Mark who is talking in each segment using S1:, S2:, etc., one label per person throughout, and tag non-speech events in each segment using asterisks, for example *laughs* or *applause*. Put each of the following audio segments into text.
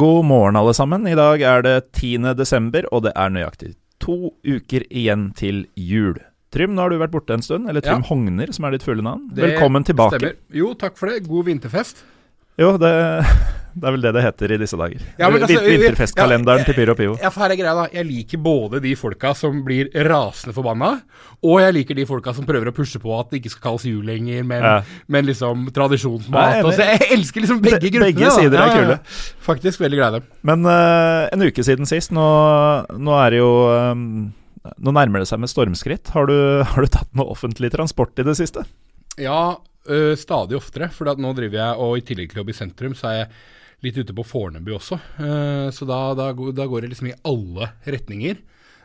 S1: God morgen, alle sammen. I dag er det 10. desember, og det er nøyaktig to uker igjen til jul. Trym, nå har du vært borte en stund. Eller Trym
S2: Ja.
S1: Hogner, som er ditt fulle navn.
S2: Det
S1: Velkommen tilbake.
S2: Stemmer. Jo, takk for det. God vinterfest.
S1: Jo, det, det er vel det det heter i disse dager.
S2: Ja, altså,
S1: Vinterfestkalenderen
S2: ja,
S1: til Pyro Pivo.
S2: Ja, for her er greia da Jeg liker både de folka som blir rasende forbanna, og jeg liker de folka som prøver å pushe på at det ikke skal kalles jul lenger, men,
S1: Ja.
S2: men liksom
S1: Nei,
S2: tradisjonsmat.
S1: jeg-
S2: jeg elsker liksom begge
S1: Be-
S2: gruppene.
S1: begge
S2: da.
S1: sider er kule.
S2: Faktisk veldig glad i dem.
S1: Men uh, en uke siden sist, nå, nå er det jo um, Nå nærmer det seg med stormskritt. Har du, har du tatt noe offentlig transport i det siste?
S2: Ja, øh, stadig oftere. For nå driver jeg, og i tillegg til å jobbe i sentrum, så er jeg litt ute på Fornebu også. Uh, så da, da, går- da går det liksom i alle retninger.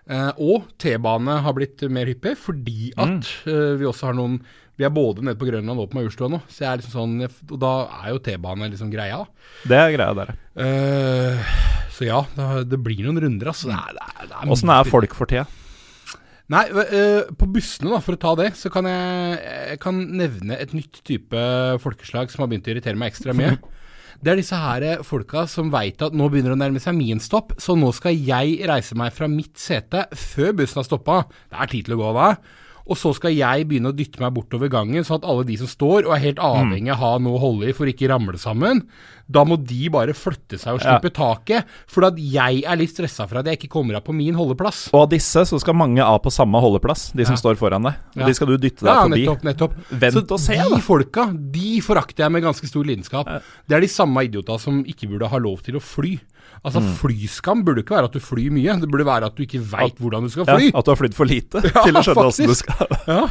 S2: Uh, og T-bane har blitt mer hyppig, fordi at øh, vi også har noen Vi er både nede på Grønland og på Majorstua nå, så jeg er liksom sånn Og da er jo T-bane liksom greia.
S1: Det er greia der.
S2: Uh, så ja, det blir noen runder, altså.
S1: Åssen er folk for tida?
S2: Nei, øh, på bussene, da, for å ta det, så kan jeg, jeg kan nevne et nytt type folkeslag som har begynt å irritere meg ekstra mye. *laughs* Det er disse her folka som veit at nå begynner det å nærme seg min stopp, så nå skal jeg reise meg fra mitt sete før bussen har stoppa. Det er tid til å gå da. Og så skal jeg begynne å dytte meg bortover gangen, sånn at alle de som står og er helt avhengig av å ha noe å holde i for ikke ramle sammen, da må de bare flytte seg og
S1: Ja.
S2: slippe taket. For at jeg er litt stressa for at jeg ikke kommer av på min holdeplass.
S1: Og av disse så skal mange av på samme holdeplass, de som
S2: Ja.
S1: står foran deg. Og
S2: Ja.
S1: De skal du dytte deg
S2: Ja,
S1: forbi.
S2: nettopp, nettopp.
S1: Vent
S2: så
S1: og se,
S2: de
S1: da.
S2: folka, de forakter jeg med ganske stor lidenskap.
S1: Ja.
S2: Det er de samme idiota som ikke burde ha lov til å fly. Altså,
S1: Mm.
S2: Flyskam burde ikke være at du flyr mye, det burde være at du ikke veit hvordan du skal fly.
S1: Ja, at du har flydd for lite *laughs*
S2: Ja,
S1: til å skjønne åssen du skal *laughs*
S2: Ja,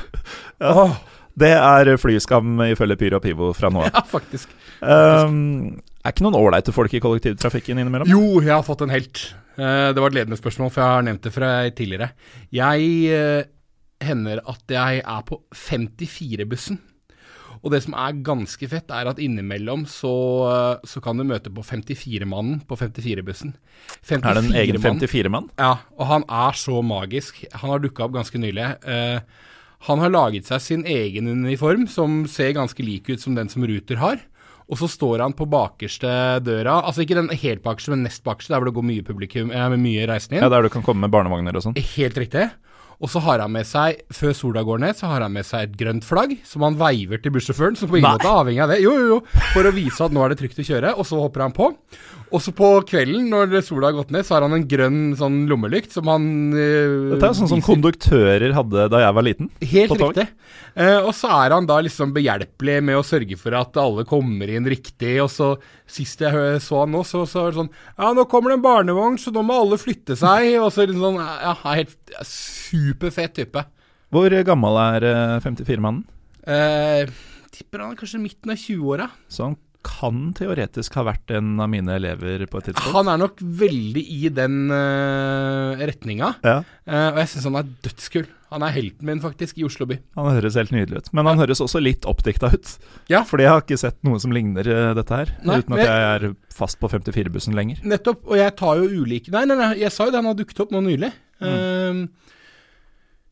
S2: ja.
S1: Det er flyskam ifølge Pyro og Pivo fra nå av. *laughs*
S2: ja faktisk.
S1: Um, er ikke noen ålreite folk i kollektivtrafikken innimellom?
S2: Jo, jeg har fått en helt. Eh, det var et ledende spørsmål, for jeg har nevnt det fra tidligere. Jeg eh, hender at jeg er på 54-bussen. Og det som er ganske fett, er at innimellom så, så kan du møte på 54-mannen på 54-bussen.
S1: Er det en egen
S2: 54-mann.
S1: 54-mann?
S2: Ja, og han er så magisk. Han har dukka opp ganske nylig. Eh, han har laget seg sin egen uniform, som ser ganske lik ut som den som Ruter har. Og så står han på bakerste døra, altså ikke den helt bakerste, men nest bakerste, der hvor det går mye publikum, eh, med mye reisende inn.
S1: Ja, der du kan komme med barnevogner og sånn.
S2: Helt riktig. Og så har han med seg, før sola går ned, så har han med seg et grønt flagg, som han veiver til bussjåføren, som på ingen
S1: Nei.
S2: måte er avhengig av det. Jo, jo, jo. For å vise at nå er det trygt å kjøre, og så hopper han på. Og så på kvelden, når sola har gått ned, så har han en grønn sånn lommelykt som han eh,
S1: Dette er sånn som konduktører hadde da jeg var liten.
S2: Helt riktig. Uh, og så er han da liksom behjelpelig med å sørge for at alle kommer inn riktig. Og så sist jeg så han nå, så, så var det sånn Ja, nå kommer det en barnevogn, så nå må alle flytte seg. Og så liksom sånn Ja, helt superfet type.
S1: Hvor gammel er eh, 54-mannen?
S2: Uh, tipper han er kanskje midten av 20-åra.
S1: Så han kan teoretisk ha vært en av mine elever på et tidspunkt.
S2: Han er nok veldig i den uh, retninga.
S1: Ja,
S2: uh, og jeg syns han er dødskul. Han er helten min, faktisk, i Oslo by.
S1: Han høres helt nydelig ut. Men han høres også litt oppdikta ut.
S2: Ja.
S1: Fordi jeg har ikke sett noe som ligner eh, dette her.
S2: Nei,
S1: uten at jeg er fast på 54-bussen lenger.
S2: Nettopp. Og jeg tar jo ulike Nei, nei, nei, jeg sa jo det, han har dukket opp nå nylig.
S1: Mm.
S2: Ehm,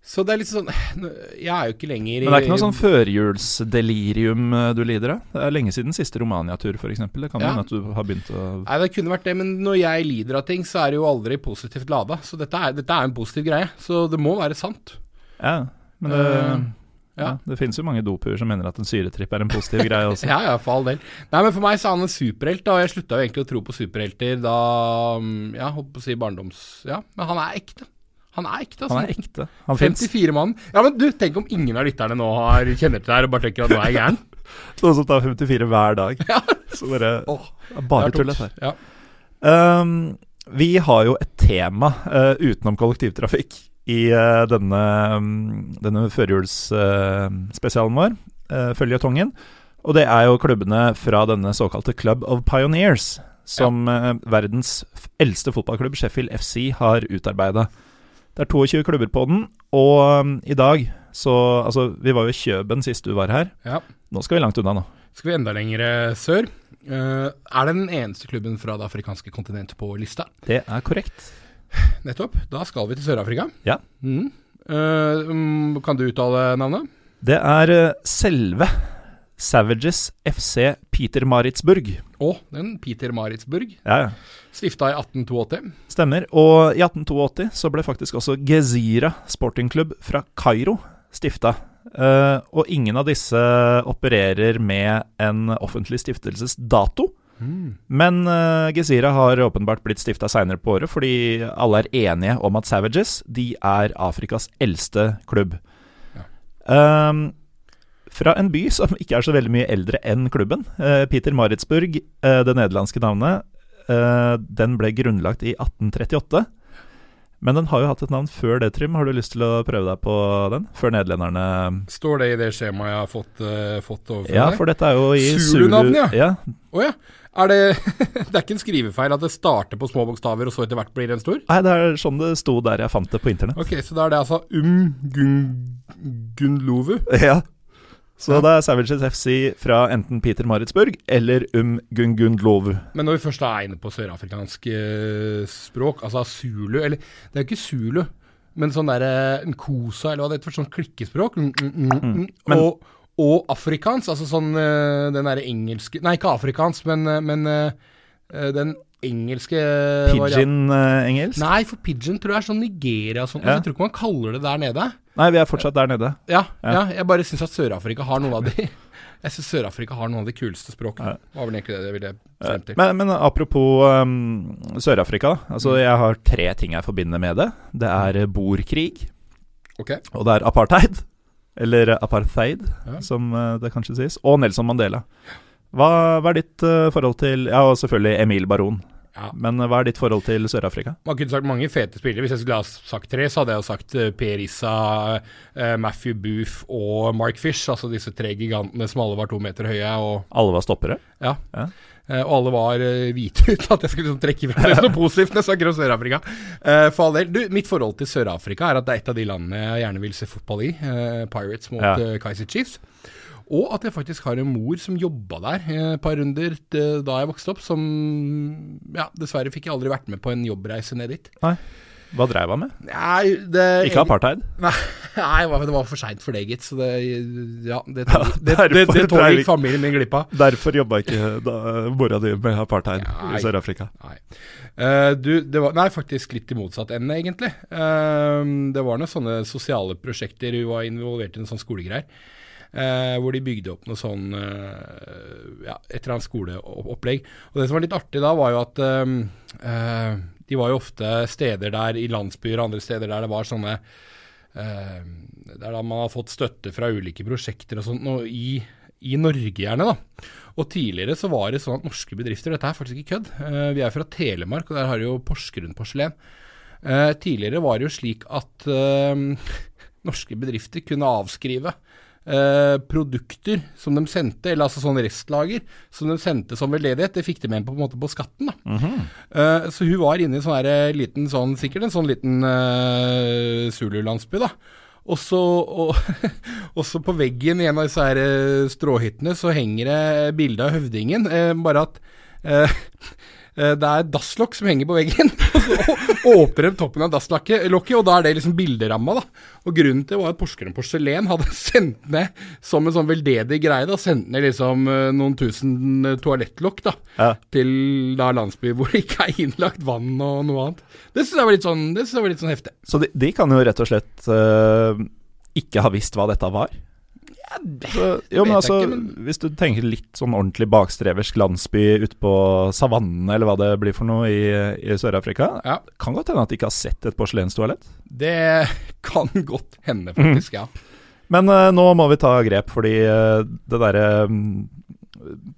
S2: så det er litt sånn *sighs* Jeg er jo ikke lenger i
S1: Men det er ikke noe sånn førjulsdelirium eh, du lider av? Det er lenge siden siste Romania-tur, f.eks. Det kan
S2: Ja.
S1: hende at du har begynt å
S2: Nei, det kunne vært det, men når jeg lider av ting, så er det jo aldri positivt lada. Så dette er, dette er en positiv greie. Så det må være sant.
S1: Ja, men det,
S2: uh,
S1: ja.
S2: ja.
S1: det finnes jo mange dopuer som mener at en syretripp er en positiv greie også. *laughs*
S2: Ja, ja, for all del. Nei, men for meg så er han en superhelt, da. Og jeg slutta jo egentlig å tro på superhelter da mm, Ja, holdt på å si barndoms... Ja, men han er ekte. Han er ekte, altså.
S1: Han er ekte. Han
S2: 54 mann. Ja, men du, tenk om ingen av lytterne nå har, kjenner til det her og bare tenker at nå er jeg gæren. *laughs*
S1: Noen som tar 54 hver dag.
S2: Ja.
S1: Så bare *laughs* oh, Bare tull, dette her.
S2: Ja.
S1: Um, vi har jo et tema uh, utenom kollektivtrafikk i uh, denne, um, denne førjulsspesialen vår, uh, føljetongen. Og det er jo klubbene fra denne såkalte Club of Pioneers, som eh, verdens eldste fotballklubb, Sheffield FC, har utarbeida. Det er 22 klubber på den, og um, i dag så Altså, vi var jo i Kjøben sist du var her.
S2: Ja.
S1: Nå skal vi langt unna, nå.
S2: Skal vi enda lenger sør? Uh, er det den eneste klubben fra det afrikanske kontinentet på lista?
S1: Det er korrekt.
S2: Nettopp. Da skal vi til Sør-Afrika.
S1: Ja.
S2: Mm. Mm, kan du uttale navnet?
S1: Det er eh, selve Savages FC Peter Maritzburg.
S2: Å, den Peter Maritzburg.
S1: Ja, ja.
S2: Stifta i 1882.
S1: Stemmer. Og i 1882 så ble faktisk også Gezira sportingklubb fra Kairo stifta. Uh, og ingen av disse opererer med en offentlig stiftelsesdato. Men uh, Gezira har åpenbart blitt stifta seinere på året, fordi alle er enige om at Savages de er Afrikas eldste klubb.
S2: Ja.
S1: Um, fra en by som ikke er så veldig mye eldre enn klubben. eh, Peter Maritzburg, eh, det nederlandske navnet, eh, den ble grunnlagt i 1838. Men den har jo hatt et navn før det, Trym. Har du lyst til å prøve deg på den? Før nederlenderne
S2: Står det i det skjemaet jeg har fått, uh, fått overfor
S1: Ja,
S2: deg?
S1: for dette er jo i
S2: Zulu-navnet, ja.
S1: ja.
S2: Oh, ja. Er det *laughs* Det er ikke en skrivefeil at det starter på små bokstaver, og så etter hvert blir det en stor?
S1: Nei, det er sånn det sto der jeg fant det på internett.
S2: Ok, så da er det altså Um Gun Gunlovu.
S1: Ja. Så det er Savages FC fra enten Peter Maritzburg eller Um Gungundlov.
S2: Men når vi først er inne på sørafrikansk eh, språk, altså zulu Eller det er jo ikke zulu, men sånn derre nkosa, eller hva det heter sånn klikkespråk. Mm, mm, mm, mm.
S1: Men-
S2: og, og afrikansk, altså sånn eh, den derre engelske Nei, ikke afrikansk, men, eh, men eh, eh, den engelske.
S1: Pidgin-engelsk?
S2: Nei, for pidgin tror jeg er sånn Nigeria og sånt.
S1: Ja.
S2: Altså, jeg tror ikke man kaller det der nede.
S1: Nei, vi er fortsatt der nede.
S2: Ja,
S1: Ja.
S2: ja. jeg bare syns at Sør-Afrika har noen av de *laughs* Jeg syns Sør-Afrika har noen av de kuleste språkene.
S1: Ja.
S2: Det var vel egentlig det jeg ville frem til.
S1: Men, men apropos um, Sør-Afrika. Altså, Jeg har tre ting jeg forbinder med det. Det er bordkrig.
S2: Okay.
S1: og det er apartheid. Eller apartheid,
S2: Ja.
S1: som uh, det kanskje sies. Og Nelson Mandela. Hva, hva er ditt uh, forhold til Ja, og selvfølgelig Emil Baron.
S2: ja.
S1: Men uh, hva er ditt forhold til Sør-Afrika?
S2: Man kunne sagt mange fete spillere. Hvis jeg skulle ha sagt tre, så hadde jeg jo sagt eh, Per Issa, eh, Matthew Booth og Mark Fish. Altså disse tre gigantene som alle var to meter høye. Og,
S1: Alle var stoppere?
S2: ja.
S1: Ja.
S2: Eh, og alle var eh, hvite, *laughs* uten at jeg skulle liksom trekke frem noe positivt når jeg snakker om Sør-Afrika. Eh, for all del. Du, mitt forhold til Sør-Afrika er at det er et av de landene jeg gjerne vil se fotball i. eh, Pirates mot
S1: Ja.
S2: eh, Kaiser Chiefs. Og at jeg faktisk har en mor som jobba der eh, et par runder eh, da jeg vokste opp, som Ja, dessverre fikk jeg aldri vært med på en jobbreise ned dit. Nei.
S1: Hva dreiv han med?
S2: Nei, det
S1: Ikke apartheid?
S2: Nei, *laughs* nei, det var- for seint for det, gitt. Så det Ja, det, det, det, det, tog
S1: dreiv-
S2: familien min glipp av.
S1: Derfor jobba ikke da, mora di med apartheid
S2: Nei.
S1: i Sør-Afrika.
S2: Nei. Uh, du, det var Nei, faktisk litt i motsatt ende, egentlig. Uh, det var noen sånne sosiale prosjekter. Hun var involvert i noen sånne skolegreier. Eh, hvor de bygde opp noe sånn eh, Ja, et eller annet skoleopplegg. Og det som var litt artig da, var jo at eh, eh, de var jo ofte steder der i landsbyer og andre steder der det var sånne eh, Der man har fått støtte fra ulike prosjekter og sånt, og i, i Norge gjerne, da. Og tidligere så var det sånn at norske bedrifter Dette er faktisk ikke kødd. Eh, vi er fra Telemark, og der har de jo Porsgrunn porselen. Tidligere var det jo slik at *laughs* norske bedrifter kunne avskrive eh, produkter som de sendte, eller altså sånn restlager, som de sendte som veldedighet. Det fikk de med på, på, en måte på skatten. da. Eh, så hun var inne i sånn her, eh, liten sånn, sikkert en sånn liten eh, Zulu-landsby, da. Og så, og, *laughs* også på veggen i en av disse her eh, stråhyttene så henger det bilde av høvdingen, eh, bare at *laughs* det er dasslokk som henger på veggen. *laughs* Og så åpner de toppen av dasslokket, og da er det liksom bilderamma. da. Og Grunnen til det var at Porsgrunn porselen hadde *laughs* sendt ned som en sånn veldedig greie. da, Sendt ned liksom eh, noen tusen eh, toalettlokk da,
S1: Ja.
S2: til da landsby hvor det ikke er innlagt vann og noe annet. Det syns jeg var litt sånn, det synes jeg var litt sånn heftig.
S1: Så de, de kan jo rett og slett uh, ikke ha visst hva dette var. Så, jo, men altså,
S2: ikke, men-
S1: Hvis du tenker litt sånn ordentlig bakstreversk landsby ute på savannen, eller hva det blir for noe i, i Sør-Afrika,
S2: Ja,
S1: kan godt hende at de ikke har sett et porselenstoalett.
S2: Det kan godt hende, faktisk. ja.
S1: Men uh, nå må vi ta grep, fordi uh, det derre um,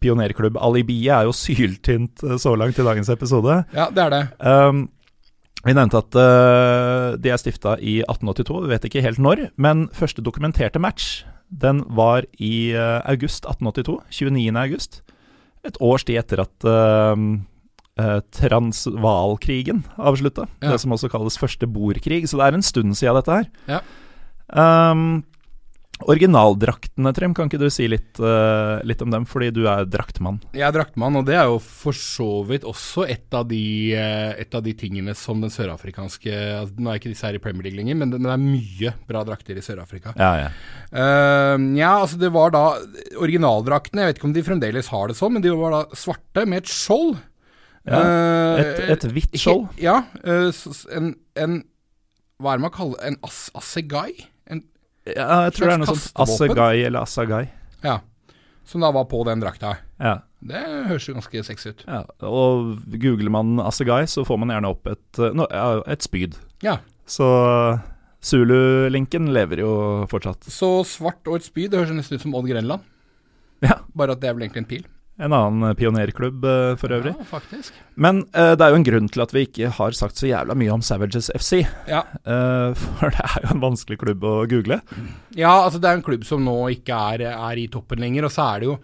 S1: pionerklubb-alibiet er jo syltynt uh, så langt i dagens episode.
S2: Ja, det er det.
S1: Um, vi nevnte at uh, de er stifta i 1882, vi vet ikke helt når. Men første dokumenterte match den var i eh, august 1882. 29. august. Et års tid etter at uh, uh, Transvaalkrigen avslutta.
S2: Ja.
S1: Det som også kalles første bordkrig, Så det er en stund siden dette her.
S2: Ja.
S1: Um, Originaldraktene, Trym, kan ikke du si litt, uh, litt om dem? Fordi du er draktmann.
S2: Jeg er draktmann, og det er jo for så vidt også et av de, eh, et av de tingene som den sørafrikanske altså, Nå er ikke disse her i Premier League lenger, men det, men det er mye bra drakter i Sør-Afrika.
S1: Ja, ja.
S2: Uh, ja, altså det var da Originaldraktene, jeg vet ikke om de fremdeles har det sånn, men de var da svarte med et skjold.
S1: Ja,
S2: Eh,
S1: et, et hvitt skjold.
S2: he- Ja, eh, en, en Hva er det man kaller En as assegai?
S1: Ja, jeg tror det er noe sånt Assegai eller Assagai.
S2: ja. Som da var på den drakta.
S1: Ja.
S2: Det høres jo ganske sexy ut.
S1: ja. Og googler man Assegai, så får man gjerne opp et, eh, no, et spyd.
S2: Ja.
S1: Så Zulu-linken lever jo fortsatt.
S2: Så svart og et spyd, det høres nesten ut som Odd Grenland.
S1: Ja.
S2: Bare at det er vel egentlig en pil.
S1: En annen pionerklubb uh, for øvrig.
S2: Ja, faktisk.
S1: Men uh, det er jo en grunn til at vi ikke har sagt så jævla mye om Savages FC.
S2: Ja.
S1: Uh, for *laughs* det er jo en vanskelig klubb å google.
S2: ja, altså det er en klubb som nå ikke er, er i toppen lenger, og så er det jo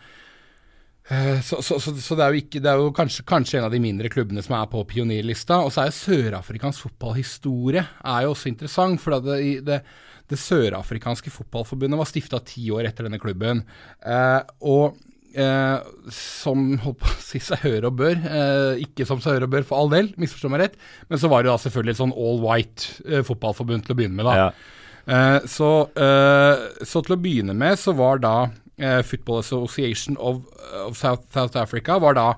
S2: eh, så, så, så, så det er jo, ikke, det er jo kanskje, kanskje en av de mindre klubbene som er på pionerlista. Og så er jo Sør-Afrikansk fotballhistorie er jo også interessant. For det, det, det sørafrikanske fotballforbundet var stifta ti år etter denne klubben. Eh, og eh, som holdt på å si seg hører og bør, eh, ikke som seg hører og bør for all del, misforstå meg rett, men så var det da selvfølgelig et sånn all white eh, fotballforbund til å begynne med. da.
S1: Ja.
S2: Eh, så, eh, så til å begynne med så var da Football Association of, of South, South Africa var da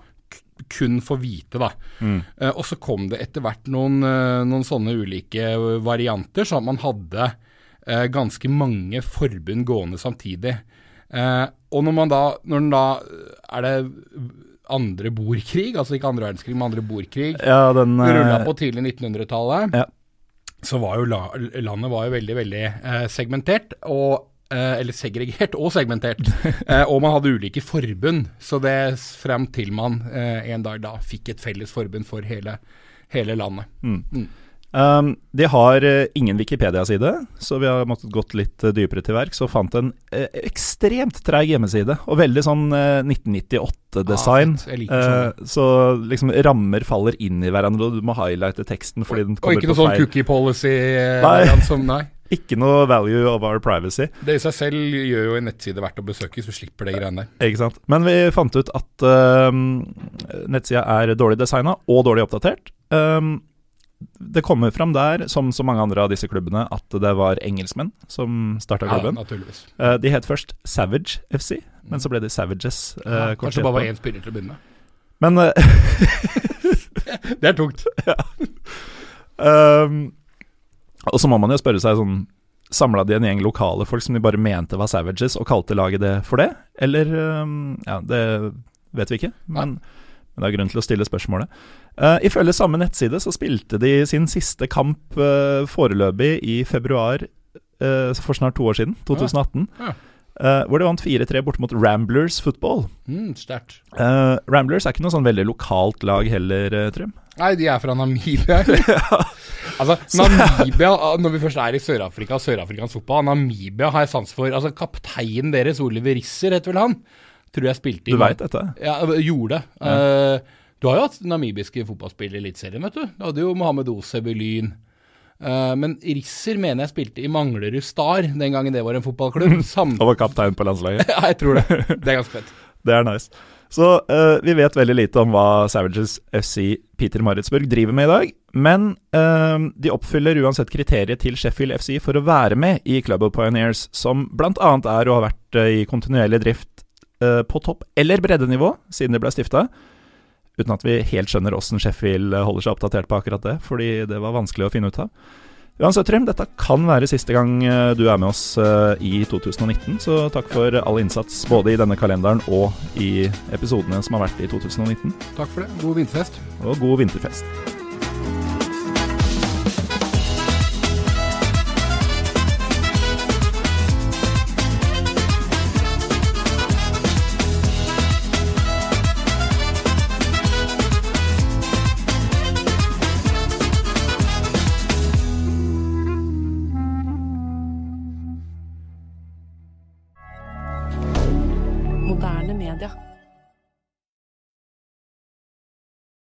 S2: kun for hvite, da. Eh, og så kom det etter hvert noen, noen sånne ulike varianter, sånn at man hadde eh, ganske mange forbund gående samtidig. Eh, og når man da, når den da er det andre bordkrig, altså ikke andre verdenskrig, men andre bordkrig,
S1: ja, den eh,
S2: rulla på tidlig 1900-tallet,
S1: Ja.
S2: så var jo la, landet var jo veldig, veldig eh, segmentert. Og, eh, eller segregert og segmentert. *laughs* eh, og man hadde ulike forbund. Så det frem til man eh, en dag da fikk et felles forbund for hele, hele landet.
S1: Um, de har uh, ingen Wikipedia-side, så vi har måttet gått litt uh, dypere til verks og fant en uh, ekstremt treig hjemmeside. Og veldig sånn eh, 1998-design.
S2: Ah. Sånn.
S1: Så liksom rammer faller inn i hverandre, og du må highlighte teksten fordi den
S2: Og ikke noe sånn cookie policy.
S1: Nei.
S2: som, nei. *laughs*
S1: Ikke noe value of our privacy.
S2: Det i seg selv gjør jo en nettside verdt å besøke, så du slipper det greiene der.
S1: Ikke sant? Men vi fant ut at uh, nettsida er dårlig designa og dårlig oppdatert. Um, det kommer fram der, som så mange andre av disse klubbene, at det var engelskmenn som starta
S2: Ja,
S1: klubben.
S2: naturligvis.
S1: Eh, de het først Savage FC, men så ble de Savages. eh,
S2: Ja, kanskje det bare var én spiller til å begynne med.
S1: Men eh, *laughs*
S2: Det er tungt. *laughs*
S1: um, Og så må man jo spørre seg sånn Samla de en gjeng lokale folk som de bare mente var Savages, og kalte laget det for det? Eller um, Ja, det vet vi ikke, men, men det er grunn til å stille spørsmålet. Eh, ifølge samme nettside så spilte de sin siste kamp uh, foreløpig i februar uh, for snart to år siden, 2018.
S2: Ja.
S1: eh, hvor de vant 4-3 bort mot Ramblers Football.
S2: Mm, Sterkt.
S1: Uh, Ramblers er ikke noe sånn veldig lokalt lag heller, Trym.
S2: Nei, de er fra Namibia. *laughs* altså, Namibia, når vi først er i Sør-Afrika og sørafrikansk fotball Namibia har jeg sans for. Altså, Kapteinen deres, Oliver Risser, heter vel han? Tror jeg spilte i
S1: Du veit dette?
S2: Ja, gjorde det. Eh, du har jo hatt namibiske fotballspill i Eliteserien, vet du. Du hadde jo Mohammed Oseb i Lyn. Uh, men Risser mener jeg spilte i Manglerud Star den gangen det var en fotballklubb. *laughs* Samt...
S1: Og var kaptein på landslaget. *laughs*
S2: ja, jeg tror det. Det er ganske fett. *laughs*
S1: Det er nice. Så uh, vi vet veldig lite om hva Savages FC Peter Maritzburg driver med i dag. Men uh, de oppfyller uansett kriteriet til Sheffield FC for å være med i Club of Pioneers, som bl.a. er å ha vært i kontinuerlig drift på topp- eller breddenivå siden de ble stifta. Uten at vi helt skjønner åssen Sheffield eh, holder seg oppdatert på akkurat det, fordi det var vanskelig å finne ut av. Uansett, Trym, dette kan være siste gang eh, du er med oss eh, i 2019, så takk for all innsats både i denne kalenderen og i episodene som har vært i 2019.
S2: Takk for det. God vinterfest.
S1: Og god vinterfest.